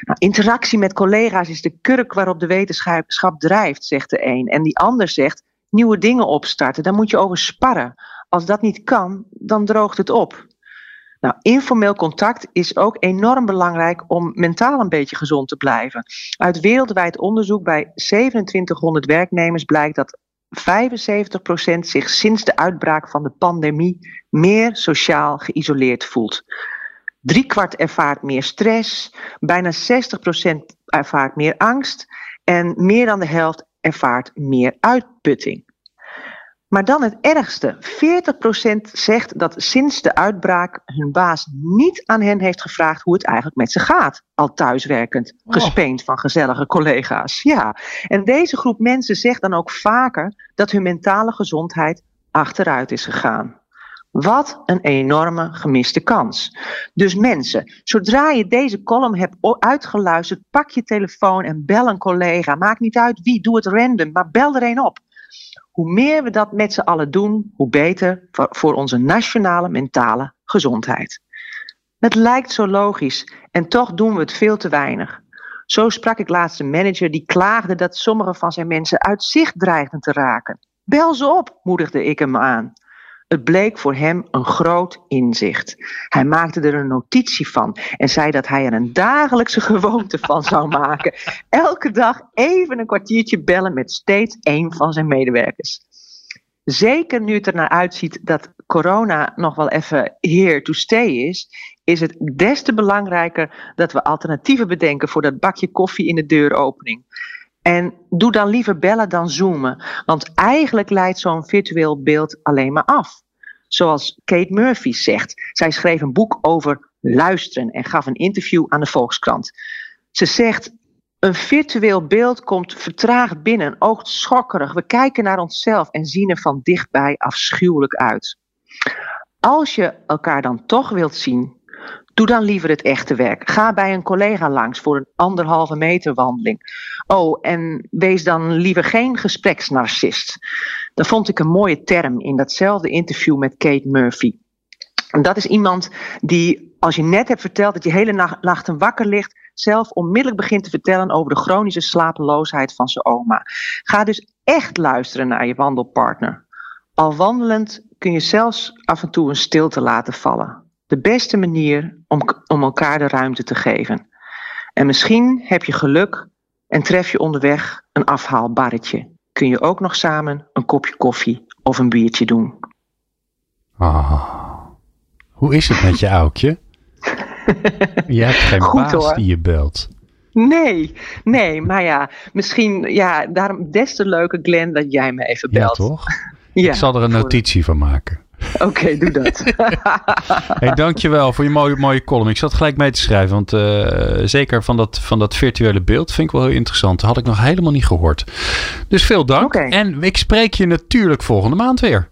Nou, interactie met collega's is de kurk waarop de wetenschap drijft, zegt de een. En die ander zegt nieuwe dingen opstarten, daar moet je over sparren. Als dat niet kan, dan droogt het op. Nou, informeel contact is ook enorm belangrijk om mentaal een beetje gezond te blijven. Uit wereldwijd onderzoek bij 2700 werknemers blijkt dat 75% zich sinds de uitbraak van de pandemie meer sociaal geïsoleerd voelt. Driekwart ervaart meer stress, bijna 60% ervaart meer angst en meer dan de helft ervaart meer uitputting. Maar dan het ergste. 40% zegt dat sinds de uitbraak hun baas niet aan hen heeft gevraagd hoe het eigenlijk met ze gaat. Al thuiswerkend, oh. gespeend van gezellige collega's. Ja. En deze groep mensen zegt dan ook vaker dat hun mentale gezondheid achteruit is gegaan. Wat een enorme gemiste kans. Dus mensen, zodra je deze column hebt uitgeluisterd, pak je telefoon en bel een collega. Maakt niet uit wie, doe het random, maar bel er een op. Hoe meer we dat met z'n allen doen, hoe beter voor onze nationale mentale gezondheid. Het lijkt zo logisch en toch doen we het veel te weinig. Zo sprak ik laatst een manager die klaagde dat sommige van zijn mensen uit zicht dreigden te raken. Bel ze op, moedigde ik hem aan. Het bleek voor hem een groot inzicht. Hij maakte er een notitie van en zei dat hij er een dagelijkse gewoonte van zou maken. Elke dag even een kwartiertje bellen met steeds één van zijn medewerkers. Zeker nu het er naar uitziet dat corona nog wel even here to stay is, is het des te belangrijker dat we alternatieven bedenken voor dat bakje koffie in de deuropening. En doe dan liever bellen dan zoomen. Want eigenlijk leidt zo'n virtueel beeld alleen maar af. Zoals Kate Murphy zegt. Zij schreef een boek over luisteren en gaf een interview aan de Volkskrant. Ze zegt: Een virtueel beeld komt vertraagd binnen, oogt schokkerig. We kijken naar onszelf en zien er van dichtbij afschuwelijk uit. Als je elkaar dan toch wilt zien, Doe dan liever het echte werk. Ga bij een collega langs voor een anderhalve meter wandeling. Oh, en wees dan liever geen gespreksnarcist. Dat vond ik een mooie term in datzelfde interview met Kate Murphy. En dat is iemand die, als je net hebt verteld dat je hele nacht, nacht wakker ligt, zelf onmiddellijk begint te vertellen over de chronische slapeloosheid van zijn oma. Ga dus echt luisteren naar je wandelpartner. Al wandelend kun je zelfs af en toe een stilte laten vallen de beste manier om, om elkaar de ruimte te geven. En misschien heb je geluk en tref je onderweg een afhaalbarretje. Kun je ook nog samen een kopje koffie of een biertje doen. Oh, hoe is het met je oudje? je hebt geen Goed, baas die je belt. Nee, nee, maar ja, misschien, ja, daarom des te leuker Glenn dat jij me even belt. Ja, toch? ja, Ik zal er een notitie van maken. Oké, doe dat. hey, dankjewel voor je mooie, mooie column. Ik zat gelijk mee te schrijven, want uh, zeker van dat, van dat virtuele beeld vind ik wel heel interessant. Dat had ik nog helemaal niet gehoord. Dus veel dank. En ik spreek je natuurlijk volgende maand weer.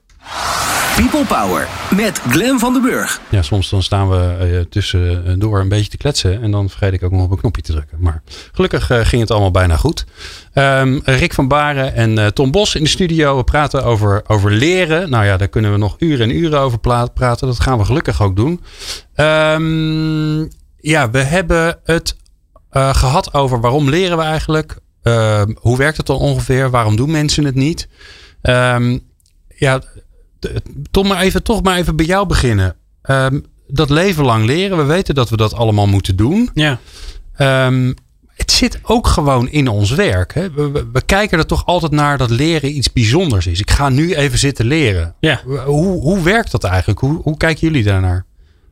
People Power met Glen van den Burg. Ja, soms dan staan we uh, tussendoor een beetje te kletsen. En dan vergeet ik ook nog op een knopje te drukken. Maar gelukkig uh, ging het allemaal bijna goed. Um, Rick van Baren en Tom Bos in de studio. We praten over, over leren. Nou ja, daar kunnen we nog uren en uren over praten. Dat gaan we gelukkig ook doen. Um, ja, we hebben het gehad over waarom leren we eigenlijk. Ehm, hoe werkt het dan ongeveer? Waarom doen mensen het niet? ja, toch maar even, toch maar even bij jou beginnen. Um, dat leven lang leren, we weten dat we dat allemaal moeten doen. Ja. Um, het zit ook gewoon in ons werk. Hè? We, we, we, kijken er toch altijd naar dat leren iets bijzonders is. Ik ga nu even zitten leren. Ja. Hoe, hoe werkt dat eigenlijk? Hoe, hoe kijken jullie daarnaar?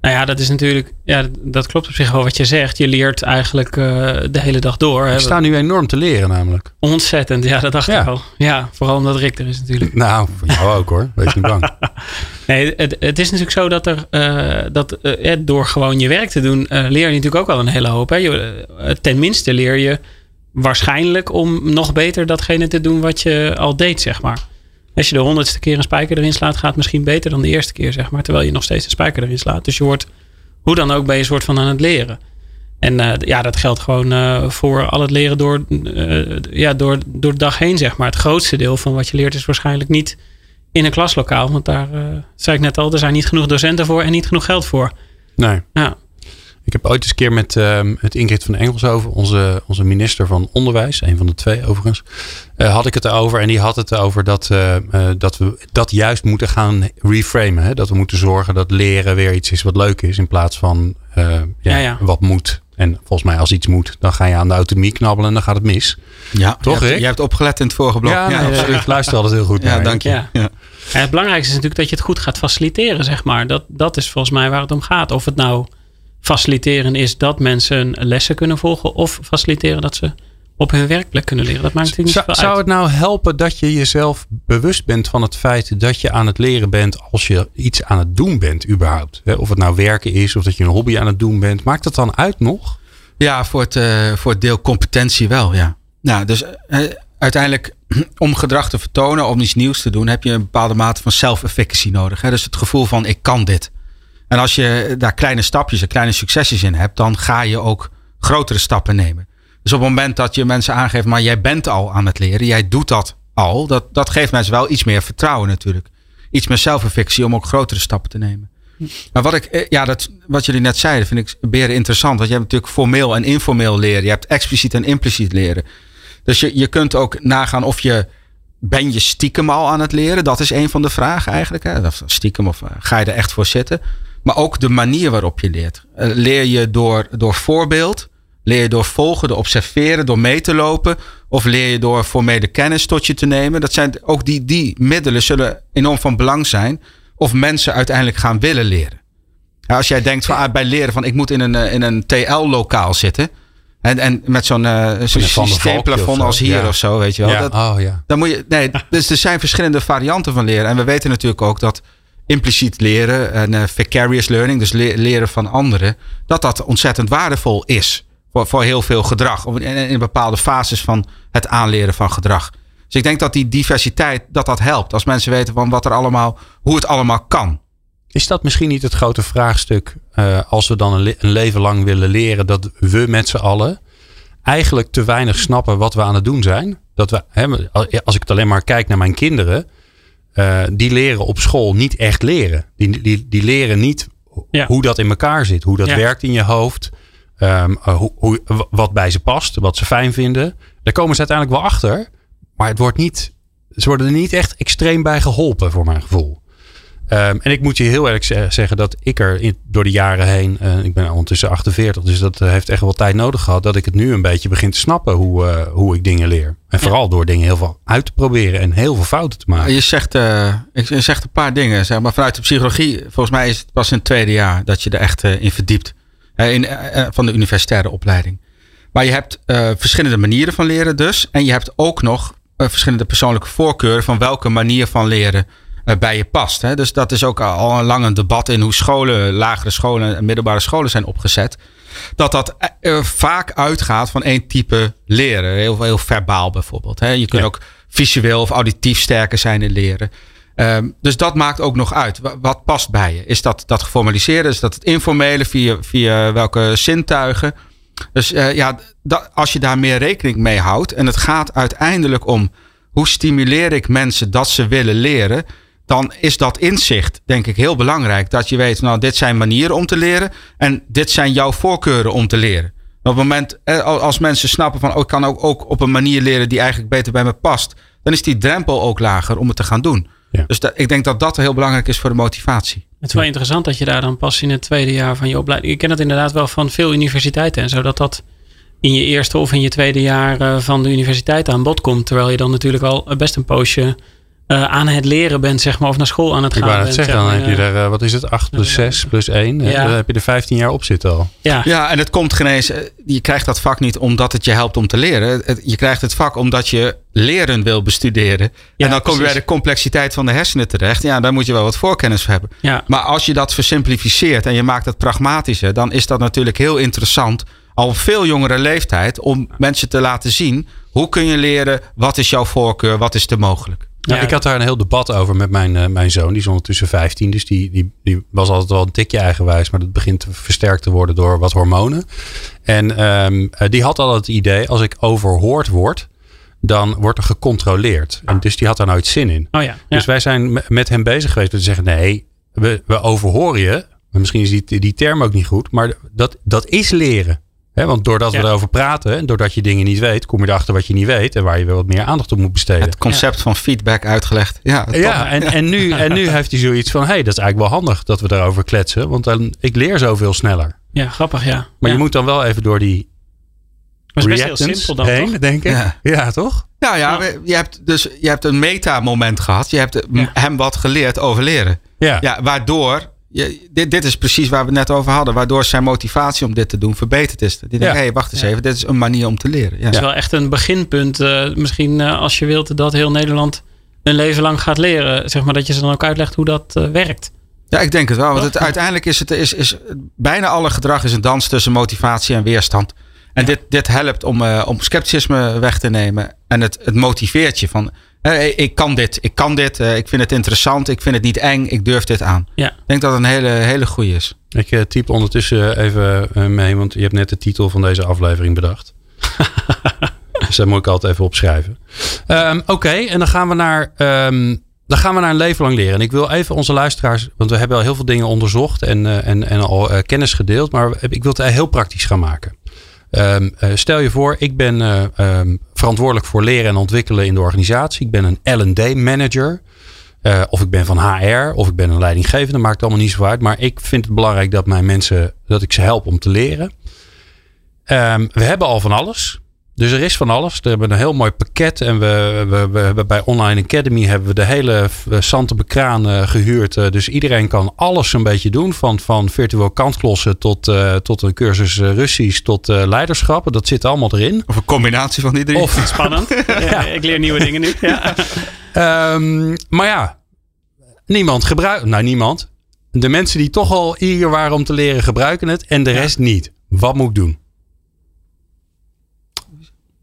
Nou ja, dat is natuurlijk, ja, dat klopt op zich wel wat je zegt. Je leert eigenlijk uh, de hele dag door. We staan nu enorm te leren namelijk. Ontzettend, ja, dat dacht ja. ik al. Ja, vooral omdat Rick er is natuurlijk. Nou, voor jou ook hoor, wees niet bang. nee, het, het, is natuurlijk zo dat er, uh, dat uh, door gewoon je werk te doen, leer je natuurlijk ook al een hele hoop. Hè? Je, tenminste leer je waarschijnlijk om nog beter datgene te doen wat je al deed, zeg maar. Als je de honderdste keer een spijker erin slaat, gaat het misschien beter dan de eerste keer, zeg maar. Terwijl je nog steeds de spijker erin slaat. Dus je wordt, hoe dan ook, ben je soort van aan het leren. En uh, ja, dat geldt gewoon uh, voor al het leren door, uh, ja, door, door de dag heen, zeg maar. Het grootste deel van wat je leert is waarschijnlijk niet in een klaslokaal. Want daar, zei ik net al, er zijn niet genoeg docenten voor en niet genoeg geld voor. Nee. Ja. Ik heb ooit eens een keer met uh, het Ingrid van Engelshoven, onze, onze minister van Onderwijs, een van de twee overigens, uh, had ik het erover. En die had het over dat, uh, dat we dat juist moeten gaan reframen. Hè? Dat we moeten zorgen dat leren weer iets is wat leuk is, in plaats van ja, ja, ja. wat moet. En volgens mij als iets moet, dan ga je aan de autonomie knabbelen en dan gaat het mis. Ja, toch je hebt, je hebt opgelet in het vorige blok. Ja, ja, nee, ik luister altijd heel goed ja, naar. Dank je. Ja. Ja. het belangrijkste is natuurlijk dat je het goed gaat faciliteren, zeg maar. Dat, dat is volgens mij waar het om gaat. Of het nou faciliteren is dat mensen lessen kunnen volgen. Of faciliteren dat ze op hun werkplek kunnen leren. Dat maakt natuurlijk niet zou, zoveel zou het nou helpen dat je jezelf bewust bent van het feit dat je aan het leren bent als je iets aan het doen bent überhaupt? Of het nou werken is of dat je een hobby aan het doen bent. Maakt dat dan uit nog? Ja, voor het, uh, voor het deel competentie wel, ja. Nou, dus uh, uiteindelijk om gedrag te vertonen, om iets nieuws te doen, heb je een bepaalde mate van self-efficacy nodig. Hè? Dus het gevoel van ik kan dit. En als je daar kleine stapjes en kleine succesjes in hebt, dan ga je ook grotere stappen nemen. Dus op het moment dat je mensen aangeeft, maar jij bent al aan het leren, jij doet dat al, dat, dat geeft mensen wel iets meer vertrouwen natuurlijk. Iets meer zelfreflectie om ook grotere stappen te nemen. Maar wat ik, eh, ja, dat, wat jullie net zeiden, vind ik beren interessant. Want je hebt natuurlijk formeel en informeel leren. Je hebt expliciet en impliciet leren. Dus je, je kunt ook nagaan of je, ben je stiekem al aan het leren? Dat is een van de vragen eigenlijk. Hè? Stiekem of ga je er echt voor zitten? Maar ook de manier waarop je leert. Uh, leer je door, door voorbeeld? Leer je door volgen, door observeren, door mee te lopen? Of leer je door formele kennis tot je te nemen? Dat zijn ook die, die middelen zullen enorm van belang zijn. Of mensen uiteindelijk gaan willen leren. Ja, als jij denkt van, ah, bij leren van ik moet in een, in een TL-lokaal zitten. En, en met zo'n uh, zo systeemplafond als hier ja. of zo, weet je wel. Ja. Dat, oh, ja. Dan moet je, nee, dus er zijn verschillende varianten van leren. En we weten natuurlijk ook dat impliciet leren en uh, vicarious learning, dus le leren van anderen, dat dat ontzettend waardevol is voor, voor heel veel gedrag. In, bepaalde fases van het aanleren van gedrag. Dus ik denk dat die diversiteit, dat dat helpt. Als mensen weten van wat er allemaal, hoe het allemaal kan. Is dat misschien niet het grote vraagstuk uh, als we dan een, leven lang willen leren dat we met z'n allen eigenlijk te weinig snappen wat we aan het doen zijn? Dat we, hè, als ik het alleen maar kijk naar mijn kinderen, uh, die leren op school niet echt leren. Die, die, die leren niet ja. hoe dat in elkaar zit, hoe dat ja. werkt in je hoofd, um, uh, hoe, hoe, wat bij ze past, wat ze fijn vinden. Daar komen ze uiteindelijk wel achter, maar het wordt niet, ze worden er niet echt extreem bij geholpen, voor mijn gevoel. Um, en ik moet je heel eerlijk zeggen dat ik er in, door de jaren heen, uh, ik ben ondertussen 48, dus dat uh, heeft echt wel tijd nodig gehad, dat ik het nu een beetje begin te snappen hoe, uh, hoe ik dingen leer. En vooral ja. door dingen heel veel uit te proberen en heel veel fouten te maken. Je zegt, je zegt een paar dingen, zeg maar vanuit de psychologie, volgens mij is het pas in het tweede jaar dat je er echt in verdiept. In, van de universitaire opleiding. Maar je hebt verschillende manieren van leren dus. En je hebt ook nog verschillende persoonlijke voorkeuren van welke manier van leren bij je past. Hè? Dus dat is ook al een lang een debat in hoe scholen, lagere scholen en middelbare scholen zijn opgezet. Dat dat uh, vaak uitgaat van één type leren. Heel, heel verbaal bijvoorbeeld. Hè? Je kunt ja. ook visueel of auditief sterker zijn in leren. Ehm, dus dat maakt ook nog uit. Wa- Wat past bij je? Is dat dat geformaliseerde? Is dat het informele? Via, via welke zintuigen? Dus eh, ja, dat, als je daar meer rekening mee houdt. En het gaat uiteindelijk om hoe stimuleer ik mensen dat ze willen leren. Dan is dat inzicht, denk ik, heel belangrijk. Dat je weet, nou, dit zijn manieren om te leren. En dit zijn jouw voorkeuren om te leren. Op het moment, eh, als mensen snappen van, oh, ik kan ook, ook op een manier leren die eigenlijk beter bij me past. Dan is die drempel ook lager om het te gaan doen. Ja. Dus dat, ik denk dat dat heel belangrijk is voor de motivatie. Het is wel interessant dat je daar dan pas in het tweede jaar van je opleiding. Ik ken het inderdaad wel van veel universiteiten en zo. Dat dat in je eerste of in je tweede jaar eh, van de universiteit aan bod komt. Terwijl je dan natuurlijk al best een poosje eh, aan het leren bent, zeg maar. Of naar school aan het Ik gaan wou net bent. zeggen, dan heb je er, eh, wat is het, 8 plus Ja. 6 plus 1. Ja. Dan heb je er 15 jaar op zitten al. Ja, Ja, en het komt geen eens. eh, Je krijgt dat vak niet omdat het je helpt om te leren. Het- Je krijgt het vak omdat je leren wil bestuderen. Ja, en dan kom je bij de complexiteit van de hersenen terecht. Ja, daar moet je wel wat voorkennis voor hebben. ja. Maar als je dat versimplificeert en je maakt het pragmatischer, dan is dat natuurlijk heel interessant. Al op veel jongere leeftijd om mensen te laten zien hoe kun je leren, wat is jouw voorkeur, wat is er mogelijk. Ja, Ja. ik had daar een heel debat over met mijn, eh, mijn zoon. Die is ondertussen 15. Dus die, die, die was altijd wel een tikje eigenwijs. Maar dat begint te versterkt te worden door wat hormonen. En ehm, eh, die had al het idee. Als ik overhoord word. Dan wordt er gecontroleerd. En dus die had daar nooit zin in. Oh ja. ja. Dus wij zijn me- met hem bezig geweest. om te zeggen nee. We, we overhoren je. Misschien is die, die term ook niet goed. Maar dat, dat is leren. Hè, want doordat Ja. we erover praten. En doordat je dingen niet weet. Kom je erachter wat je niet weet. En waar je wel wat meer aandacht op moet besteden. Het concept van feedback uitgelegd. Ja. Ja, en, en, nu, en nu heeft hij zoiets van: hé, hey, dat is eigenlijk wel handig dat we daarover kletsen. Want dan, ik leer zoveel sneller. ja, grappig ja. Maar ja. je moet dan wel even door die Maar het is best heel simpel dan heen, toch? denk ik. Ja. Ja, toch? Nou ja, je hebt dus je hebt een meta-moment gehad. Je hebt Ja. hem wat geleerd over leren. Ja. Ja, waardoor, je, dit, dit is precies waar we het net over hadden, waardoor zijn motivatie om dit te doen verbeterd is. Die denkt, Ja. hé, hey, wacht eens Ja. even, dit is een manier om te leren. Ja. Het is wel echt een beginpunt. eh, misschien eh, als je wilt dat heel Nederland een leven lang gaat leren. Zeg maar dat je ze dan ook uitlegt hoe dat eh, werkt. Ja, ik denk het wel. Want het, uiteindelijk is het, is, is, bijna alle gedrag is een dans tussen motivatie en weerstand. En dit, dit helpt om, eh, om scepticisme weg te nemen. En het, het motiveert je van, ik kan dit, ik kan dit, eh, ik vind het interessant, ik vind het niet eng, ik durf dit aan. Ja. Ik denk dat het een hele, hele goede is. Ik eh, typ ondertussen even eh, mee, want je hebt net de titel van deze aflevering bedacht. dus dat moet ik altijd even opschrijven. Ehm, Oké, en dan gaan we naar. ehm, dan gaan we naar een leven lang leren. En ik wil even onze luisteraars, want we hebben al heel veel dingen onderzocht en, eh, en, en al eh, kennis gedeeld, maar ik wil het heel praktisch gaan maken. Ehm, eh, stel je voor, ik ben verantwoordelijk voor leren en ontwikkelen in de organisatie. Ik ben een LD manager. Eh, of ik ben van HR, of ik ben een leidinggevende, maakt allemaal niet zo uit. Maar ik vind het belangrijk dat mijn mensen, dat ik ze help om te leren. Ehm, we hebben al van alles. Dus er is van alles. We hebben een heel mooi pakket. En we, we, we hebben bij Online Academy hebben we de hele eh, Sante Bekraan eh, gehuurd. Eh, dus iedereen kan alles een beetje doen. Van, van virtueel kantklossen tot, eh, tot een cursus Russisch tot eh, leiderschap. Dat zit allemaal erin. Of een combinatie van die drie. Of Spannend. ja. Ik leer nieuwe dingen nu. Ja. Ehm, maar ja, niemand gebruikt. Nou, niemand. De mensen die toch al eager waren om te leren, gebruiken het. En de rest niet. Wat moet ik doen?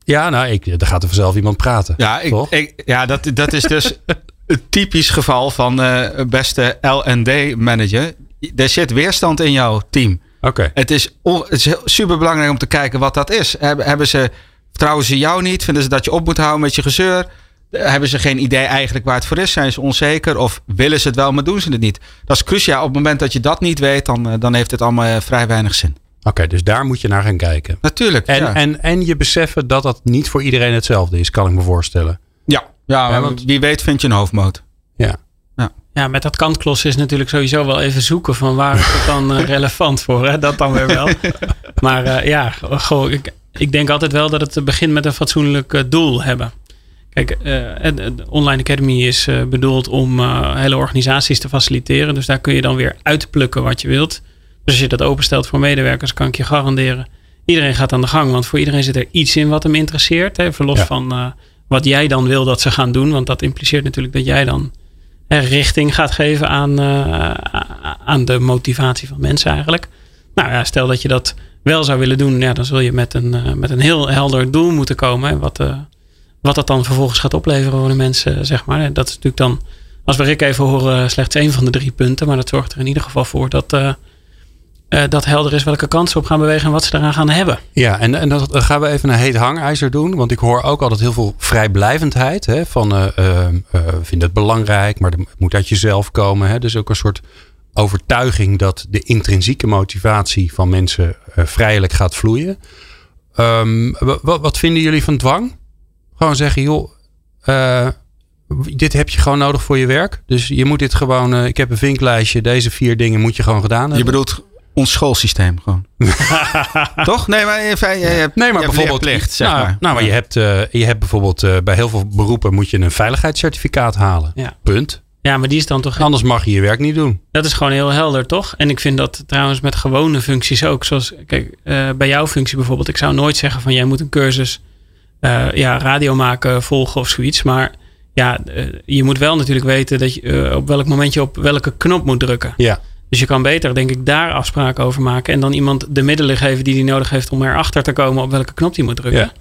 Ja, nou, ik, er gaat er vanzelf iemand praten. Ja, ik, Toch? ik, ja dat, dat is dus een typisch geval van eh beste L&D-manager. Er zit weerstand in jouw team. Oké. Het is, on- het is super belangrijk om te kijken wat dat is. Hebben, hebben ze, vertrouwen ze jou niet? Vinden ze dat je op moet houden met je gezeur? Eh, Hebben ze geen idee eigenlijk waar het voor is? Zijn ze onzeker? Of willen ze het wel, maar doen ze het niet? Dat is cruciaal. Op het moment dat je dat niet weet, dan, eh, dan heeft het allemaal vrij weinig zin. Oké, dus daar moet je naar gaan kijken. Natuurlijk. En, ja. en, en je beseffen dat dat niet voor iedereen hetzelfde is, kan ik me voorstellen. ja, ja, Ja, want wie weet vind je een hoofdmoot. Ja. ja, met dat kantklossen is natuurlijk sowieso wel even zoeken van waar is het dan eh, relevant voor. Hè? Dat dan weer wel. Maar eh, ja, goh, ik, ik denk altijd wel dat het begint met een fatsoenlijk eh, doel hebben. Kijk, eh, het Online Academy is eh, bedoeld om eh, hele organisaties te faciliteren. Dus daar kun je dan weer uitplukken wat je wilt. Dus als je dat openstelt voor medewerkers, kan ik je garanderen. Iedereen gaat aan de gang, want voor iedereen zit er iets in wat hem interesseert. Hè, even los Ja. van eh, wat jij dan wil dat ze gaan doen. Want dat impliceert natuurlijk dat jij dan hè, richting gaat geven aan, eh, aan de motivatie van mensen eigenlijk. Nou ja, stel dat je dat wel zou willen doen, ja, dan zul je met een, eh, met een heel helder doel moeten komen. Hè, wat, wat dat dan vervolgens gaat opleveren voor de mensen, zeg maar. Dat is natuurlijk dan, als we Rick even horen, slechts één van de drie punten. Maar dat zorgt er in ieder geval voor dat, uh, uh, dat helder is welke kansen op gaan bewegen en wat ze eraan gaan hebben. Ja, en, en dan gaan we even een heet hangijzer doen. Want ik hoor ook altijd heel veel vrijblijvendheid. Hè, van uh, vind het belangrijk, maar het moet uit jezelf komen. Hè, dus ook een soort overtuiging dat de intrinsieke motivatie van mensen vrijelijk gaat vloeien. Um, wat, wat vinden jullie van dwang? Gewoon zeggen, joh, dit heb je gewoon nodig voor je werk. Dus je moet dit gewoon, uh, ik heb een vinklijstje, deze vier dingen moet je gewoon gedaan hebben. Je bedoelt ons schoolsysteem gewoon. Toch? Nee, maar, je, je hebt, nee, maar je bijvoorbeeld, plicht, zeg nou, maar. Nou, maar je hebt, uh, je hebt bijvoorbeeld uh, bij heel veel beroepen moet je een veiligheidscertificaat halen. Ja. Punt. Ja, maar die is dan toch. Anders mag je je werk niet doen. Dat is gewoon heel helder, toch? En ik vind dat trouwens met gewone functies ook. Zoals, kijk, uh, bij jouw functie bijvoorbeeld. Ik zou nooit zeggen van jij moet een cursus ja, radio maken, volgen of zoiets. Maar ja, je moet wel natuurlijk weten dat je, op welk moment je op welke knop moet drukken. Ja. Dus je kan beter, denk ik, daar afspraken over maken. En dan iemand de middelen geven die hij nodig heeft om erachter te komen op welke knop hij moet drukken.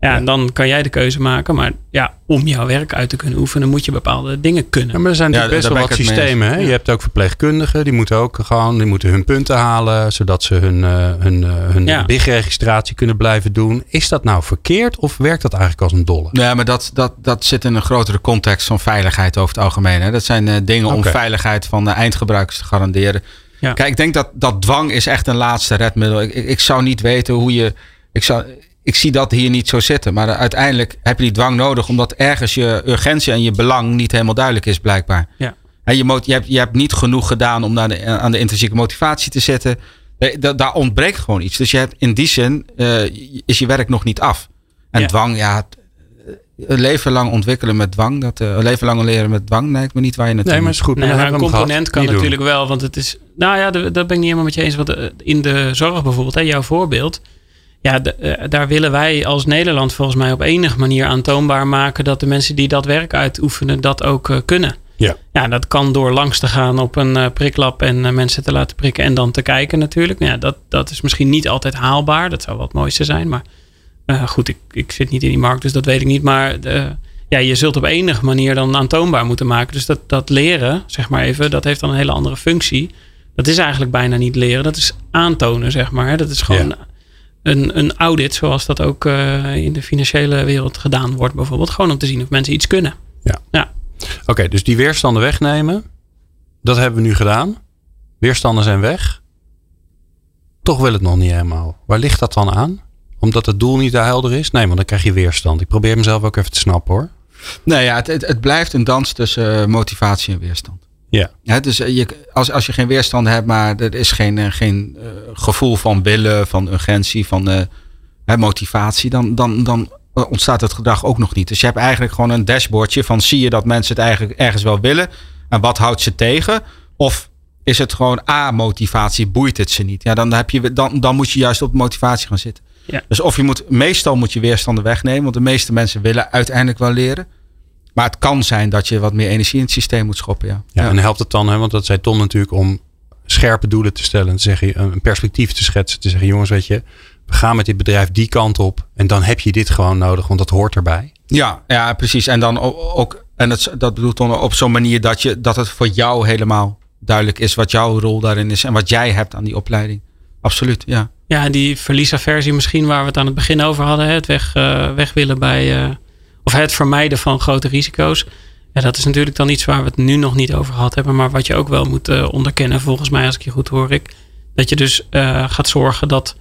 Ja, en dan kan jij de keuze maken. Maar ja, om jouw werk uit te kunnen oefenen, moet je bepaalde dingen kunnen. Ja, maar er zijn natuurlijk Ja, best wel wat systemen. Hè? Je hebt ook verpleegkundigen, die moeten ook gewoon die moeten hun punten halen, zodat ze hun, uh, hun, uh, hun Ja. BIG-registratie kunnen blijven doen. Is dat nou verkeerd of werkt dat eigenlijk als een dolle? Ja, maar dat, dat, dat zit in een grotere context van veiligheid over het algemeen. Hè. Dat zijn eh, dingen om veiligheid van de eindgebruikers te garanderen. Ja. Kijk, ik denk dat, dat dwang is echt een laatste redmiddel. Ik, ik, ik zou niet weten hoe je... Ik, zou, ik zie dat hier niet zo zitten. Maar uiteindelijk heb je die dwang nodig... omdat ergens je urgentie en je belang niet helemaal duidelijk is blijkbaar. Ja. En je, je, hebt, je hebt niet genoeg gedaan om naar de, aan de intrinsieke motivatie te zitten. Nee, da- daar ontbreekt gewoon iets. Dus je hebt in die zin eh, is je werk nog niet af. En Ja. dwang, ja, het- een leven lang ontwikkelen met dwang, dat, eh, een leven lang leren met dwang, lijkt me niet waar je naartoe Nee, maar is goed. Nee, dan maar een component kan Niet doen. natuurlijk wel, want het is. Nou ja, dat ben ik niet helemaal met je eens. Want eh, in de zorg bijvoorbeeld, hè, jouw voorbeeld. Ja, eh, daar willen wij als Nederland volgens mij op enige manier aantoonbaar maken dat de mensen die dat werk uitoefenen, dat ook eh, kunnen. Ja. Ja, dat kan door langs te gaan op een eh, priklab en mensen te laten prikken en dan te kijken natuurlijk. Nou ja, dat, dat is misschien niet altijd haalbaar. Dat zou het mooiste zijn. Maar goed, ik, ik zit niet in die markt, dus dat weet ik niet. Maar ja, je zult op enige manier dan aantoonbaar moeten maken. Dus dat, dat leren, zeg maar even, dat heeft dan een hele andere functie. Dat is eigenlijk bijna niet leren. Dat is aantonen, zeg maar. Dat is gewoon een, een audit, zoals dat ook eh, in de financiële wereld gedaan wordt bijvoorbeeld. Gewoon om te zien of mensen iets kunnen. Oké, dus die weerstanden wegnemen. Dat hebben we nu gedaan. Weerstanden zijn weg. Toch wil het nog niet helemaal. Waar ligt dat dan aan? Omdat het doel niet helder is? Nee, want dan krijg je weerstand. Ik probeer mezelf ook even te snappen hoor. Nee, ja, het, het, het blijft een dans tussen eh, motivatie en weerstand. Ja. Ja, dus eh, je, als, als je geen weerstand hebt, maar er is geen, eh, geen eh, gevoel van willen, van urgentie, van motivatie, dan, dan, dan ontstaat het gedrag ook nog niet. Dus je hebt eigenlijk gewoon een dashboardje van zie je dat mensen het eigenlijk ergens wel willen en wat houdt ze tegen? Of is het gewoon A-motivatie, boeit het ze niet? Ja, dan, heb je, dan, dan moet je juist op motivatie gaan zitten. Ja. Dus of je moet, meestal moet je weerstanden wegnemen, want de meeste mensen willen uiteindelijk wel leren. Maar het kan zijn dat je wat meer energie in het systeem moet schoppen. Ja. Ja, en helpt het dan, hè, want dat zei Tom natuurlijk, om scherpe doelen te stellen. En te zeggen, een perspectief te schetsen. Te zeggen, jongens, weet je, we gaan met dit bedrijf die kant op. En dan heb je dit gewoon nodig, want dat hoort erbij. Ja, ja, precies. En dan ook, en dat, dat bedoelt dan op zo'n manier dat, je, dat het voor jou helemaal duidelijk is wat jouw rol daarin is en wat jij hebt aan die opleiding. Absoluut, ja. Ja, en die verliesaversie misschien waar we het aan het begin over hadden. hè, Het weg, eh, weg willen bij. eh, of het vermijden van grote risico's. Ja, dat is natuurlijk dan iets waar we het nu nog niet over gehad hebben. Maar wat je ook wel moet eh, onderkennen, volgens mij, als ik je goed hoor, ik. Dat je dus eh, gaat zorgen dat.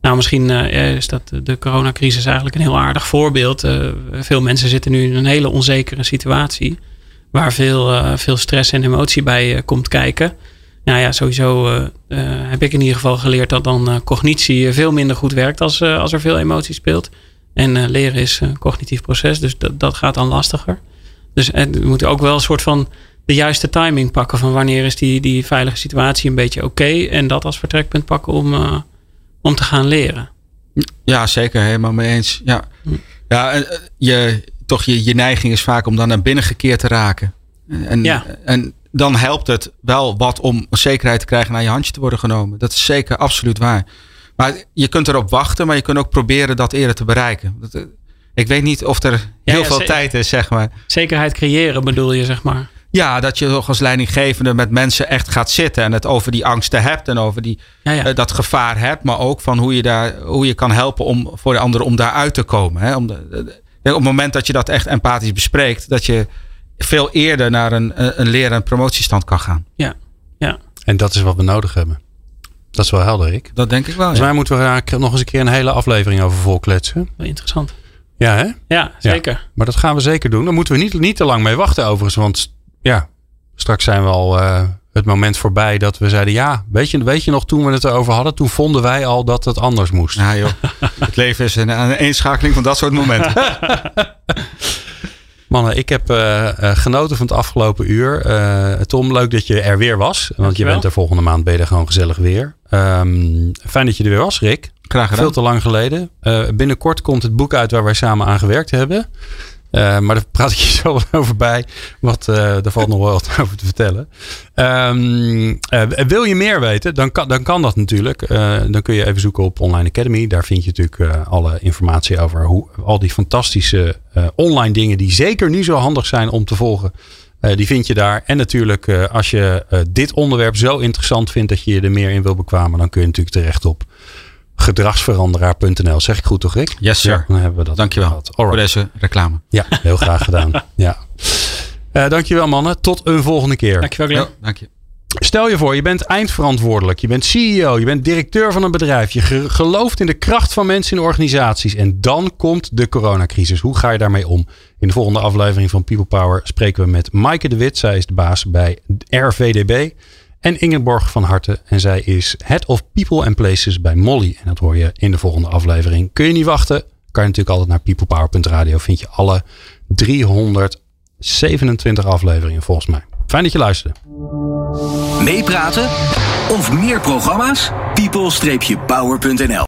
Nou, misschien eh, is dat de coronacrisis eigenlijk een heel aardig voorbeeld. Veel mensen zitten nu in een hele onzekere situatie. Waar veel, veel stress en emotie bij komt kijken. Nou ja, sowieso heb ik in ieder geval geleerd dat dan cognitie veel minder goed werkt als, als er veel emotie speelt. En eh, leren is een cognitief proces, dus dat, dat gaat dan lastiger. Dus eh, we moeten ook wel een soort van de juiste timing pakken van wanneer is die, die veilige situatie een beetje oké. en dat als vertrekpunt pakken om, eh, om te gaan leren. Ja, zeker. Helemaal mee eens. Ja, Hm. ja en, eh, je, toch je, je neiging is vaak om dan naar binnen gekeerd te raken. En, Ja. en dan helpt het wel wat om zekerheid te krijgen naar je handje te worden genomen. Dat is zeker absoluut waar. Maar je kunt erop wachten, maar je kunt ook proberen dat eerder te bereiken. Dat, eh, ik weet niet of er heel ja, veel tijd is, zeg maar. Zekerheid creëren bedoel je, zeg maar. Ja, dat je toch als leidinggevende met mensen echt gaat zitten en het over die angsten hebt en over die, Ja, ja. eh, dat gevaar hebt, maar ook van hoe je, daar, hoe je kan helpen om voor de ander om daaruit te komen. Hè? Om de, de- op het moment dat je dat echt empathisch bespreekt, dat je veel eerder naar een, een leren- en promotiestand kan gaan. ja. ja. En dat is wat we nodig hebben. Dat is wel helder, Rick. Dat denk ik wel. Volgens Ja. mij moeten we daar nog eens een keer een hele aflevering over volkletsen. Wel interessant. Ja, hè? Ja, zeker. Maar dat gaan we zeker doen. Daar moeten we niet, niet te lang mee wachten overigens. Want ja, straks zijn we al eh, het moment voorbij dat we zeiden... Ja, weet je, weet je nog toen we het erover hadden? Toen vonden wij al dat het anders moest. Ja, joh. het leven is een, een eenschakeling van dat soort momenten. Mannen, ik heb eh, eh, genoten van het afgelopen uur. Eh, Tom, leuk dat je er weer was. Want je bent er volgende maand ben je er gewoon gezellig weer. Ehm, fijn dat je er weer was, Rick. Graag gedaan. Veel te lang geleden. Eh, binnenkort komt het boek uit waar wij samen aan gewerkt hebben. Eh, maar daar praat ik je zo over bij. Want eh daar valt nog wel wat over te vertellen. Ehm, eh, wil je meer weten, dan kan, dan kan dat natuurlijk. Dan kun je even zoeken op Online Academy. Daar vind je natuurlijk alle informatie over hoe, al die fantastische online dingen die zeker nu zo handig zijn om te volgen. die vind je daar. En natuurlijk, als je dit onderwerp zo interessant vindt dat je je er meer in wil bekwamen, dan kun je natuurlijk terecht op gedragsveranderaar.nl. Zeg ik goed toch, Rick? Yes, sir. Ja, dan hebben we dat. Dankjewel gehad. voor deze reclame. Ja, heel graag gedaan. Ja. Eh, dankjewel mannen. Tot een volgende keer. Dankjewel, Glenn. Ja, dank je. Stel je voor, je bent eindverantwoordelijk. Je bent CEO. Je bent directeur van een bedrijf. Je ge- gelooft in de kracht van mensen in organisaties. En dan komt de coronacrisis. Hoe ga je daarmee om? In de volgende aflevering van People Power spreken we met Maaike de Wit. Zij is de baas bij RVDB. En Ingeborg van Harten. En zij is Head of People and Places bij Molly. En dat hoor je in de volgende aflevering. Kun je niet wachten? Kan je natuurlijk altijd naar peoplepower.radio. Vind je alle 327 afleveringen volgens mij. Fijn dat je luisterde. Meepraten of meer programma's? people-power.nl